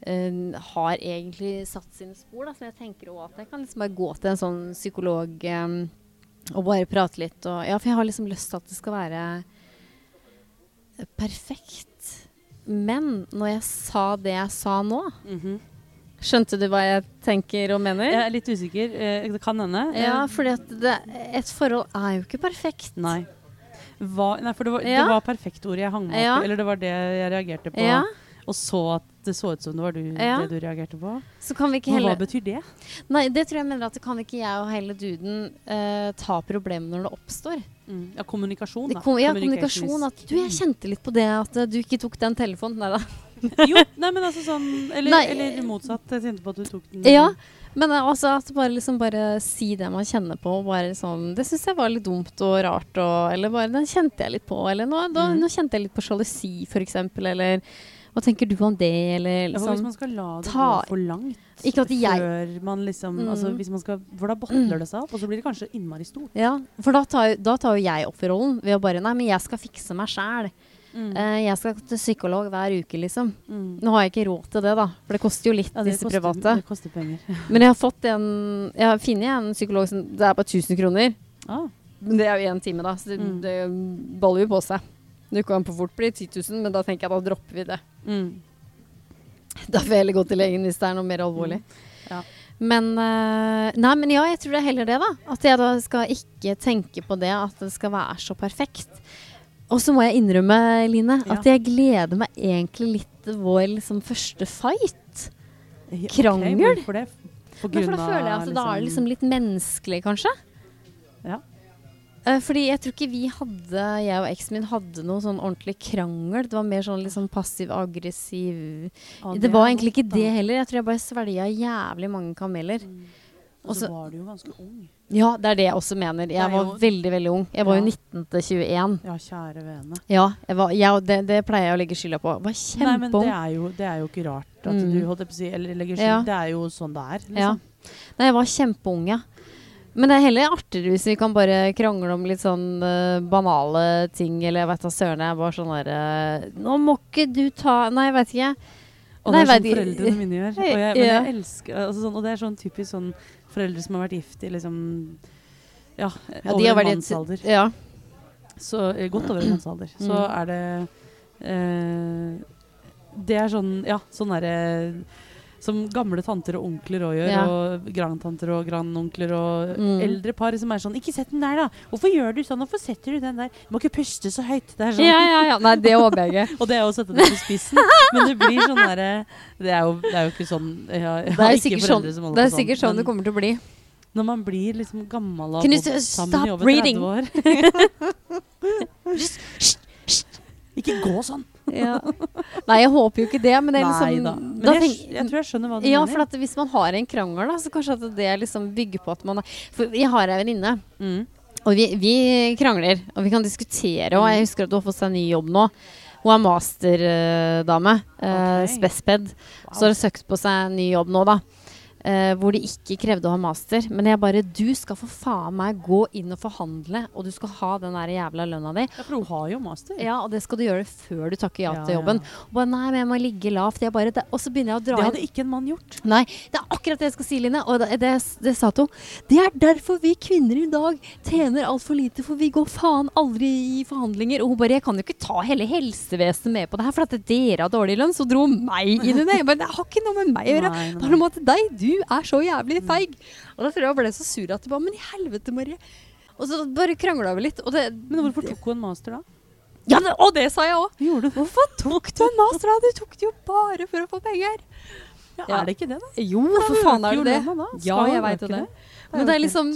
Uh, Har egentlig satt sine spor. Da. Så jeg tenker også, at jeg kan liksom bare gå til en sånn psykolog um, og bare prate litt. Og, ja, for jeg har liksom lyst til at det skal være perfekt. Men når jeg sa det jeg sa nå Mhm. Skjønte du hva jeg tenker og mener? Jeg er litt usikker. Eh, det kan hende. Ja, for fordi at det, et forhold er jo ikke perfekt. Nei. Hva, nei, for det var, Ja. det var perfektordet jeg hang meg opp i. Eller det var det jeg reagerte på. Ja, Og så at det så ut som det var du, Ja. det du reagerte på. så kan vi ikke Men hva betyr det? Nei, det tror jeg mener at det kan ikke jeg og hele duden uh, ta problemet når det oppstår. Mm. Ja, kommunikasjon, da. kom, ja, kommunikasjon. At du, jeg kjente litt på det at uh, du ikke tok den telefonen. Nei da. jo, nei, men altså sånn Eller, eller motsatt. Jeg kjente på at du tok den. Ja, men eh, altså at bare liksom bare si det man kjenner på. Bare sånn, det syns jeg var litt dumt og rart. Og, eller bare den kjente jeg litt på. Eller nå, da, mm. nå kjente jeg litt på sjalusi, f.eks. Eller hva tenker du om det? Eller Ja, for hvis liksom man skal la det ta- gå for langt Ikke at jeg- før man liksom Mm. altså, hvis man skal, For da botler det seg opp, og så blir det kanskje innmari stort. Ja, for da tar, da tar jo jeg rollen ved å bare Nei, men jeg skal fikse meg sjæl. Mm. Eh, jeg skal til psykolog hver uke, liksom. Mm. Nå har jeg ikke råd til det, da. For det koster jo litt, Ja, disse koster, private. Det koster penger. *laughs* Men jeg har fått en Jeg har funnet en psykolog som Det er bare 1000 kroner. Ah. Men det er jo én time, da. Så det, Mm. det baller jo på seg. Det kan på fort bli 10 000, men da tenker jeg da dropper vi det. Mm. Da får jeg heller gå til legen hvis det er noe mer alvorlig. Ja. Men uh, Nei, men ja, jeg tror det er heller det, da. At jeg da skal ikke tenke på det at det skal være så perfekt. Og så må jeg innrømme, Line, at jeg gleder meg egentlig litt til vår liksom, første fight. Krangel? hvorfor det? For, Men for da føler jeg at da er det liksom litt menneskelig, kanskje. Ja. Eh, fordi jeg tror ikke vi hadde, jeg og eksen min hadde noe sånn ordentlig krangel. Det var mer sånn sånn passiv-aggressiv Det var egentlig ikke det heller. Jeg tror jeg bare svelga jævlig mange kameler. Og så var du jo ganske ung. Ja, det er det jeg også mener. er Jeg var veldig, veldig ung. Jeg var jo Ja. 19 til 21. Ja, kjære vene. Ja, jeg var, jeg, det, det pleier jeg å legge skylda på. Jeg var Nei, men det er, jo, det er jo ikke rart at Mm. du holdt på å si Eller legger skyld. Ja. Det er jo sånn det er. Liksom. Ja. Nei, jeg var kjempeung, ja. Men det er heller artigere hvis vi kan bare krangle om litt sånn uh, banale ting, eller jeg vet da søren. Jeg er bare sånn derre Nå må ikke du ta Nei, jeg vet ikke. Og det er sånn foreldrene mine gjør. *laughs* Og jeg, men jeg elsker altså sånn, Og det er sånn typisk sånn foreldre som har vært gift i liksom Ja, Ja, over en mannsalder. Ja. Så eh, godt over en *clears throat* mannsalder. Så Mm. er det eh, Det er sånn Ja, sånn derre som gamle tanter og onkler òg gjør, Ja. og grandtanter og grandonkler og Mm. eldre par som er sånn 'Ikke sett den der, da! Hvorfor gjør du sånn? Hvorfor setter du den der? Du må ikke puste så høyt!' Det er sånn. ja, ja, ja. Nei, det håper jeg ikke. *laughs* Og det er å sette det på spissen. Men det blir sånn derre det, er jo- det er jo ikke sånn Jeg, har- jeg Det har ikke sikkert foreldre sånn som holder det, er sikkert sånn det kommer til å bli. Når man blir liksom gammel og sammen i over reading? 30 år *laughs* *laughs* Ikke gå sånn! Ja. Nei, jeg håper jo ikke det, men det liksom Nei da. Men da jeg, jeg tror jeg skjønner hva du Ja, mener. for at hvis man har en krangel, da, så kanskje at det liksom bygger på at man For jeg har ei venninne, mm. og vi, vi krangler, og vi kan diskutere, og jeg husker at hun har fått seg ny jobb nå. Hun er masterdame, uh, Ok. spesped, så har hun søkt på seg ny jobb nå, da. Eh, hvor de ikke krevde å ha master. Men jeg bare Du skal for faen meg gå inn og forhandle, og du skal ha den der jævla lønna di. Ja, for hun har jo master. Ja, og det skal du gjøre før du takker ja, Ja, til jobben. ja. Og bare nei, men jeg må ligge lavt. Jeg bare, det, og så begynner jeg å dra inn Det inn hadde ikke en mann gjort. Nei, det er akkurat det jeg skal si, Line. Og det, det, det sa hun. Det er derfor vi kvinner i dag tjener altfor lite, for vi går faen aldri i forhandlinger. Og hun bare Jeg kan jo ikke ta hele helsevesenet med på det her, for at dere har dårlig lønn. Så dro hun meg inn i det. Jeg bare, det har ikke noe med meg å gjøre. Det har noe med at deg, du er så jævlig feig. Og da tror jeg hun ble så sur at jeg bare Men i helvete, Marie. Og så bare krangla vi litt. Og det, Men hvorfor tok hun en master da? ja, det, og det sa jeg òg! Du? Hvorfor tok du en master? da? Du tok det jo bare for å få penger. Ja, Ja. Er det ikke det, da? Jo, for faen er det det. Ja, jeg veit jo det. Men det er liksom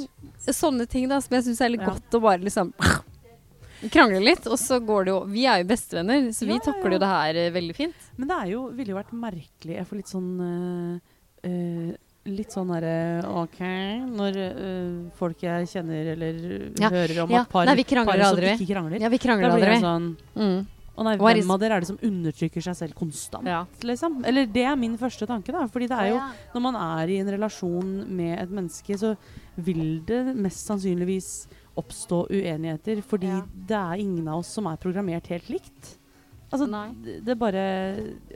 sånne ting da som jeg syns er litt godt å bare liksom *sniffs* krangle litt, og så går det jo Vi er jo bestevenner, så vi Ja, ja, takler jo det her eh, veldig fint. Men det er jo, ville jo vært merkelig Jeg får litt sånn øh, øh, Litt sånn herre OK Når uh, folk jeg kjenner eller Ja, hører om ja. at par, Nei, par som aldri. ikke krangler Ja, vi Da blir det jeg sånn Mm. Og nei, hvem av dere er det som undertrykker seg selv konstant? Ja. Liksom? Eller det er min første tanke, da. Fordi det er jo Når man er i en relasjon med et menneske, så vil det mest sannsynligvis oppstå uenigheter. Fordi det er ingen av oss som er programmert helt likt. Altså, det, det bare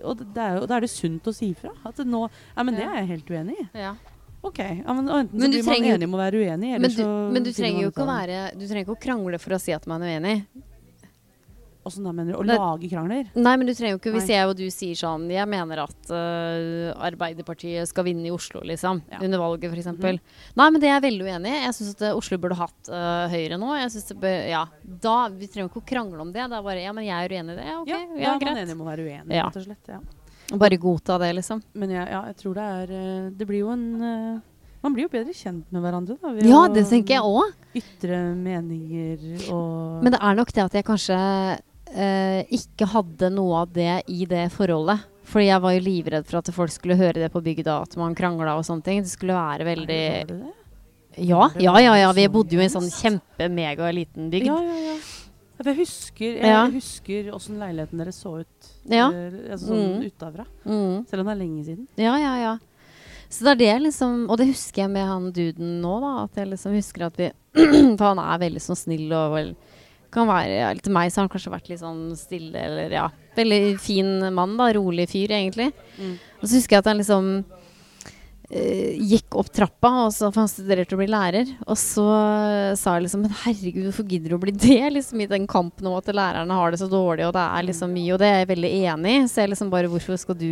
Og det er jo, da er det sunt å si ifra. At det nå Ja, men det er jeg helt uenig i. Ja. OK. Ja, men enten Men så du blir man trenger- enig om å være uenig, eller Men, du, så men du trenger jo ikke å være Du trenger ikke å krangle for å si at man er uenig. Åssen da, mener du? Å Nei. lage krangler? Nei, men du trenger jo ikke Hvis Nei. jeg og du sier sånn Jeg mener at uh, Arbeiderpartiet skal vinne i Oslo, liksom. Ja. Under valget, f.eks. Mm. Nei, men det er jeg veldig uenig i. Jeg syns at øh, Oslo burde hatt uh, Høyre nå. Jeg synes det bør, ja, da, Vi trenger jo ikke å krangle om det. Det er bare Ja, men jeg er uenig i det. Ja, OK. Ja, Ja, ja greit. man enig om å være uenig, rett og slett. Ja. Bare godta det, liksom. Men jeg, ja, jeg tror det er Det blir jo en Man blir jo bedre kjent med hverandre, da. ved Ja, det tenker jeg òg. Ytre meninger og Men det er nok det at jeg kanskje eh, ikke hadde noe av det i det forholdet. Fordi jeg var jo livredd for at folk skulle høre det på bygda, at man krangla og sånne ting. Det skulle være veldig? Ja, ja, ja. ja. Vi bodde jo i en sånn kjempe-mega-liten bygd. Ja, ja, ja. Jeg husker Jeg Ja. husker åssen leiligheten deres så ut Ja. eh, altså sånn Mm. utafra. Mm. Selv om det er lenge siden. Ja, ja, ja. Så det er det liksom Og det husker jeg med han duden nå, da. At jeg liksom husker at vi *clears throat* For han er veldig sånn snill og vel kan være litt meg så har han kanskje vært litt sånn stille eller ja. Veldig fin mann, da. Rolig fyr, egentlig. Mm. Og så husker jeg at han liksom eh, gikk opp trappa, og så, for han studerte å bli lærer. Og så eh, sa jeg liksom Men herregud, hvorfor gidder du å bli det? *laughs* Liksom I den kampen om at lærerne har det så dårlig, og det er liksom mye, og det er jeg veldig enig i. Så jeg liksom bare Hvorfor skal du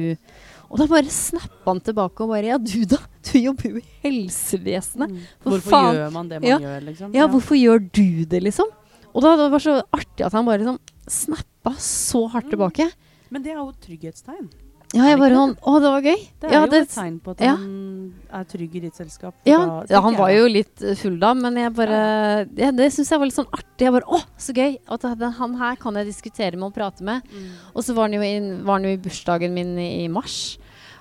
Og da bare snappa han tilbake og bare Ja, du da? Du jobber jo i helsevesenet. Mm. For Hvorfor faen. gjør man det man Ja. gjør, liksom? Ja, hvorfor gjør du det, liksom? Og da det var så artig at han bare liksom snappa så hardt Mm. tilbake. Men det er jo et trygghetstegn. Ja, jeg det bare sånn Å, det var gøy. Det er ja, jo det, et tegn på at ja. han er trygg i ditt selskap. ja, Da ja, han var jo litt eh, full da, men jeg bare ja, Det syns jeg var litt sånn artig. Jeg bare Å, så gøy! At det- han her kan jeg diskutere med og prate med. Mm. Og så var han i, var han jo i bursdagen min i, i mars.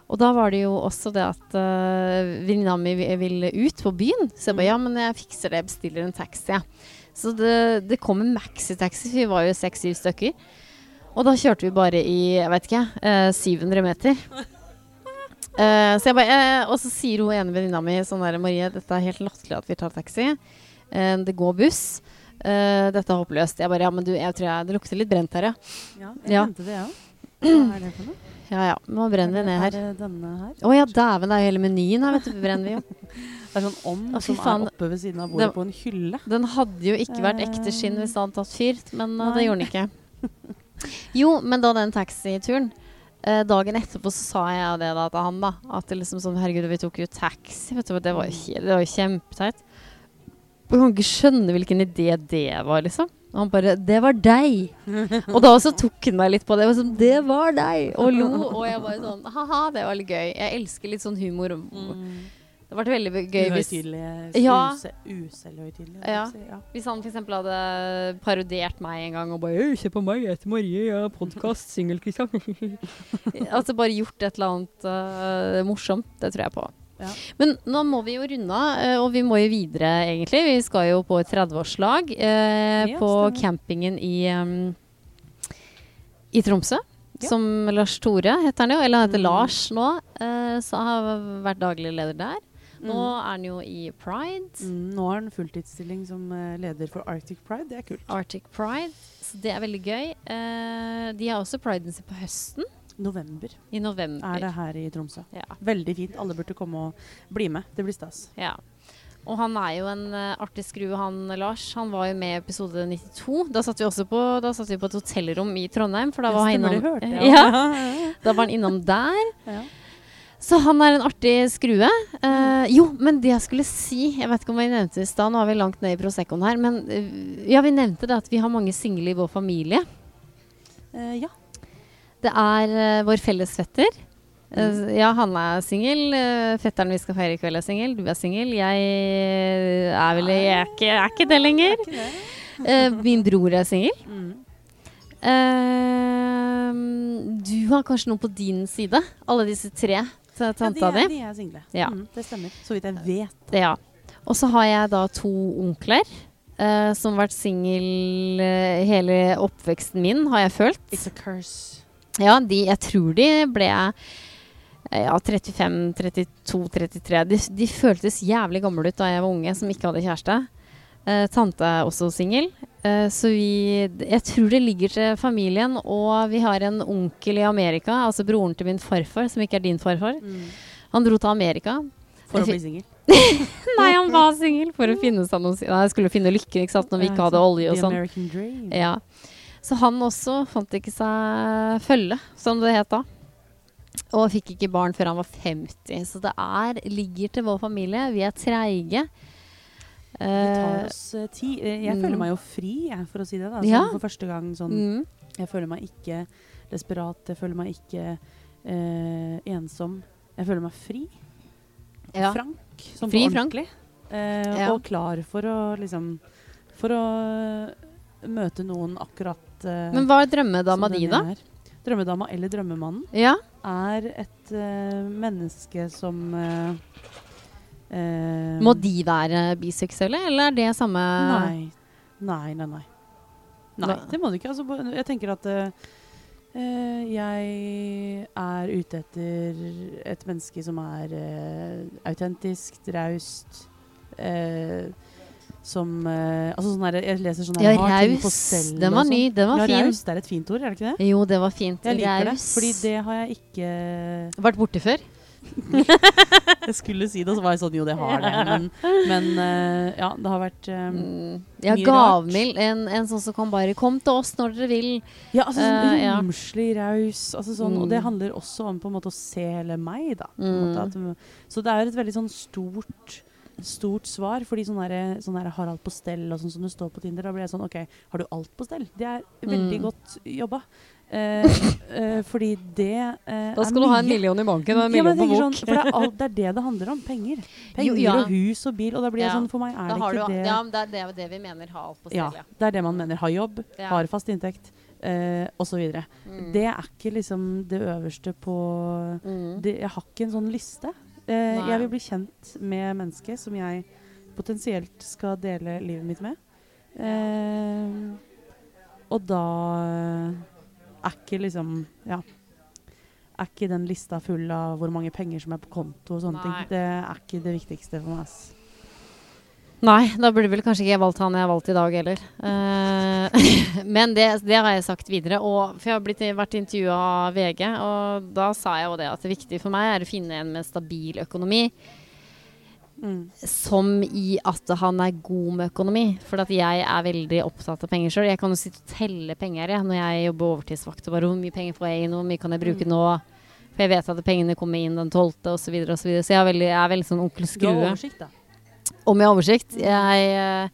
Og da var det jo også det at uh, venninna mi ville ut på byen. Så jeg bare ja, men jeg fikser det, jeg bestiller en taxi. Ja. Så det, det kom en maxitaxi, vi var jo seks-syv stykker. Og da kjørte vi bare i jeg vet ikke, eh, 700 meter. *laughs* Eh, så bare, eh, og så sier hun ene venninna mi sånn der Marie, dette er helt latterlig at vi tar taxi. Eh, det går buss. Eh, dette er håpløst. Jeg bare ja, men du, jeg tror jeg, det lukter litt brent her, ja. Ja, jeg Ja. det, jeg *clears throat* òg. Hva er det for noe? Ja ja, nå brenner vi ned Er her. det denne her? Å ja, dæven, det er jo hele menyen her, vet du. Brenner vi jo. *laughs* Det er sånn ånd som faen. er oppe ved siden av bordet den, på en hylle. Den hadde jo ikke vært ekte skinn hvis det hadde tatt fyr, men uh, det gjorde den ikke. Jo, men da den taxituren eh, Dagen etterpå så sa jeg det da til han, da. At det liksom sånn Herregud, vi tok jo taxi. Vet du, det var jo, he- det var jo kjempeteit. Du kan ikke skjønne hvilken idé det var, liksom. Og han bare 'Det var deg'. og da også tok han meg litt på det. Var sånn 'Det var deg'. Og lo. Og jeg bare sånn Ha-ha, det var litt gøy. Jeg elsker litt sånn humor. Det hadde vært veldig gøy hvis. Ja. use- Ja. ja. Hvis han f.eks. hadde parodiert meg en gang og bare 'Se på meg, jeg heter Marie, jeg har podkast, singelkristian'. *laughs* altså bare gjort et eller annet uh, morsomt. Det tror jeg på. Ja. Men nå må vi jo runde av, øh, og vi må jo videre, egentlig. Vi skal jo på et 30-årslag eh, Ja, på stemmer. campingen i, um, i Tromsø. Ja. Som Lars Tore heter han jo, eller han heter Mm. Lars nå. eh, så har vært daglig leder der. Nå Mm. er han jo i Pride. Mm, nå har han fulltidsstilling som eh, leder for Arctic Pride. Det er kult. Arctic Pride. Så det er veldig gøy. Eh, de har også priden sin på høsten. November I november. er det her i Tromsø. Ja. Veldig fint. Alle burde komme og bli med. Det blir stas. ja. Og han er jo en uh, artig skrue, han Lars. Han var jo med i episode 92. Da satt vi også på, da satt vi på et hotellrom i Trondheim. For da var, han innom, hørte ja. *laughs* ja, da var han innom der. Ja. Så han er en artig skrue. Eh, jo, men det jeg skulle si Jeg vet ikke om vi nevnte det i stad, nå er vi langt ned i Proseccoen her. Men eh, ja, vi nevnte det at vi har mange single i vår familie. Uh, ja. Det er uh, vår felles fetter. Uh, ja, han er singel. eh, fetteren vi skal feire i kveld, er singel. Du er singel. Jeg er vel jeg er ikke, er ikke det lenger. Ikke det? Eh, min bror er singel. Mm. Eh, du har kanskje noen på din side? Alle disse tre tanta ja, de, er, di? de er single. Ja. Mm, det stemmer. Så vidt jeg vet. Ja. Og så har jeg da to onkler. Uh, som har vært singel uh, hele oppveksten min, har jeg følt. It's a curse. Ja, de, jeg tror de ble uh, ja, 35, 32, 33. De, de føltes jævlig gamle ut da jeg var unge, som ikke hadde kjæreste. Eh, tante er også singel. Eh, så vi Jeg tror det ligger til familien. Og vi har en onkel i Amerika, altså broren til min farfar, som ikke er din farfar. Mm. Han dro til Amerika. For å bli singel. *laughs* Nei, han var singel for å finne seg noe Nei, skulle finne lykken, ikke sant, når vi ikke hadde olje og sånn. Ja. Så han også fant ikke seg følge, som det het da. Og fikk ikke barn før han var 50. Så det er, ligger til vår familie. Vi er treige. Det tar Eh, oss eh, tid. Eh, Jeg mm. føler meg jo fri, jeg, for å si det. da. Sånn Ja. For første gang sånn mm, Jeg føler meg ikke desperat. Jeg føler meg ikke eh, ensom. Jeg føler meg fri. ja. Frank. Som Fri på Frank. ordentlig. Eh, Ja. Og klar for å liksom For å møte noen akkurat eh, Men hva er drømmedama di, da? Drømmedama eller drømmemannen Ja. er et menneske som eh, Må de være biseksuelle, eller er det samme Nei. Nei, nei, nei. Nei, det må du ikke. Altså, jeg tenker at eh, jeg er ute etter et menneske som er uh, autentisk, raust uh, Som Altså sånn her, Jeg leser sånn Ja, her, på raus. Den var ny. Den var ja, fin. det er et fint ord, er det ikke det? Jo, det var fint. Jeg liker Raus. det. Fordi det har jeg ikke Vært borte før? Jeg skulle si det, og så var jeg sånn Jo, det har det. Men, men uh, ja, det har vært uh, Mm. Ja, Mye gavmild. En, en sånn som kan bare Kom til oss når dere vil. Ja, altså sånn Eh, ja. raus. Altså sånn, Og det Mm. handler også om på en måte å se hele meg, da. På Mm. at, så det er et veldig sånn stort Stort svar. Fordi sånn der, sånn der Harald på stell og sånn som det står på Tinder, da blir jeg sånn OK, har du alt på stell? Det er veldig Mm. godt jobba. Eh, eh, fordi det eh, Da skal du ha en million i banken og en million ja, på bok. Sånn, for det er, *laughs* alt, det er det det handler om. Penger. Penger Jo, ja. og hus og bil. Og da blir det Ja. sånn, for meg er Da det ikke du, det. ja, men det er det, er det vi mener ha alt på stell. Ja. det er det man mener. Har jobb, Ja. har fast inntekt eh, osv. Mm. Det er ikke liksom det øverste på Mm. det, Jeg har ikke en sånn liste. Eh, jeg vil bli kjent med mennesket som jeg potensielt skal dele livet mitt med. Og da er ikke liksom Ja. Er ikke den lista full av hvor mange penger som er på konto og sånne Nei. ting. Det er ikke det viktigste for meg. ass. Nei, da burde vel kanskje ikke jeg valgt han jeg har valgt i dag heller. Uh, *laughs* men det, det har jeg sagt videre. Og, for jeg har blitt, vært intervjua av VG, og da sa jeg jo det at det viktige for meg er å finne en med stabil økonomi. Mm. Som i at han er god med økonomi. For at jeg er veldig opptatt av penger sjøl. Jeg kan jo sitte og telle penger jeg, når jeg jobber overtidsvakt. Bare hvor mye penger får jeg inn, hvor mye kan jeg bruke Mm. nå? For jeg vet at pengene kommer inn den tolvte, osv. Så, videre, og så, videre. så jeg er veldig, jeg er veldig sånn onkel Du har oversikt, da. Om jeg har oversikt? Jeg, eh,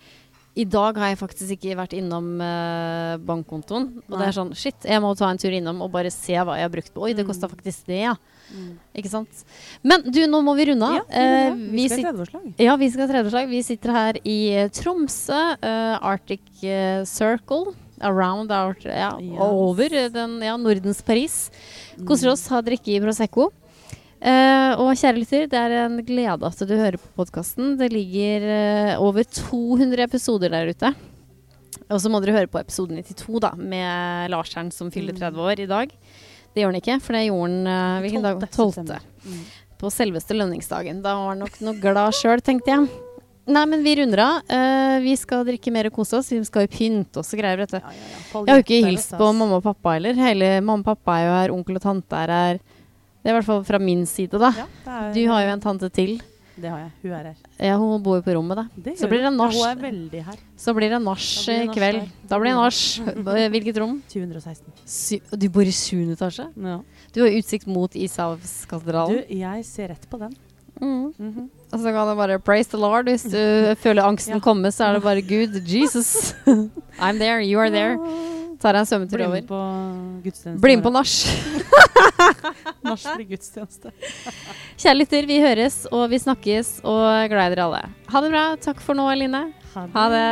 I dag har jeg faktisk ikke vært innom uh, bankkontoen. Og det er sånn Shit, jeg må ta en tur innom og bare se hva jeg har brukt på. Oi, det Mm. kosta faktisk det, ja. Mm. Ikke sant. Men du, nå må vi runde av. Ja, uh, vi, vi skal ha tredjeårslag. ja, vi skal ha tredjeårslag. Vi sitter her i eh, Tromsø, Uh, Arctic Circle. Around our, ja, Yes. over den, ja, Nordens Paris. Mm. Koser oss, har drikke i Prosecco. Eh, og kjære lytter, det er en glede at du hører på podkasten. Det ligger uh, over 200 episoder der ute. Og så må dere høre på episode 92 da, med Larseren som fyller Mm. 30 år i dag. Det gjør han ikke, for det gjorde han uh, hvilken dag? 12. 12. Mm. På selveste lønningsdagen. Da var han nok noe glad sjøl, tenkte jeg. Nei, men vi runder av. Uh, vi skal drikke mer og kose oss. Vi skal jo pynte oss og greier. Ja, ja, ja. Jeg har jo ikke hilst på mamma og pappa heller. Hele mamma og pappa er jo her, onkel og tante er her. Det er i hvert fall fra min side, da. Ja, er, Du har jo en tante til. Det har jeg. Hun er her. Ja, hun bor jo på rommet, da. Så blir det nach. Hun er veldig her. Så blir det nach i kveld. Da blir det nach. *laughs* Hvilket rom? 716. Sy du bor i 7. etasje? Ja. Du har utsikt mot Du, Ishavskatedralen. jeg ser rett på den. Mm. Mhm. Og så kan du bare praise the Lord. Hvis du *laughs* føler angsten Ja. komme, så er det bare Gud. Jesus. *laughs* I'm there, you are there. Tar deg en svømmetur Bli med på gudstjeneste. Bli med på nach. *laughs* Nach blir gudstjeneste. Kjære lytter, vi høres og vi snakkes og glad i dere alle. Ha det bra. Takk for nå, Line. Ha det.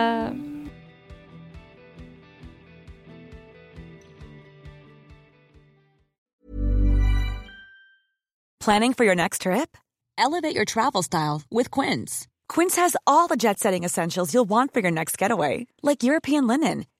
Planning for your next trip? Elevate your travel style with Quince. Quince has all the jet setting essentials you'll want for your next getaway, like European linen,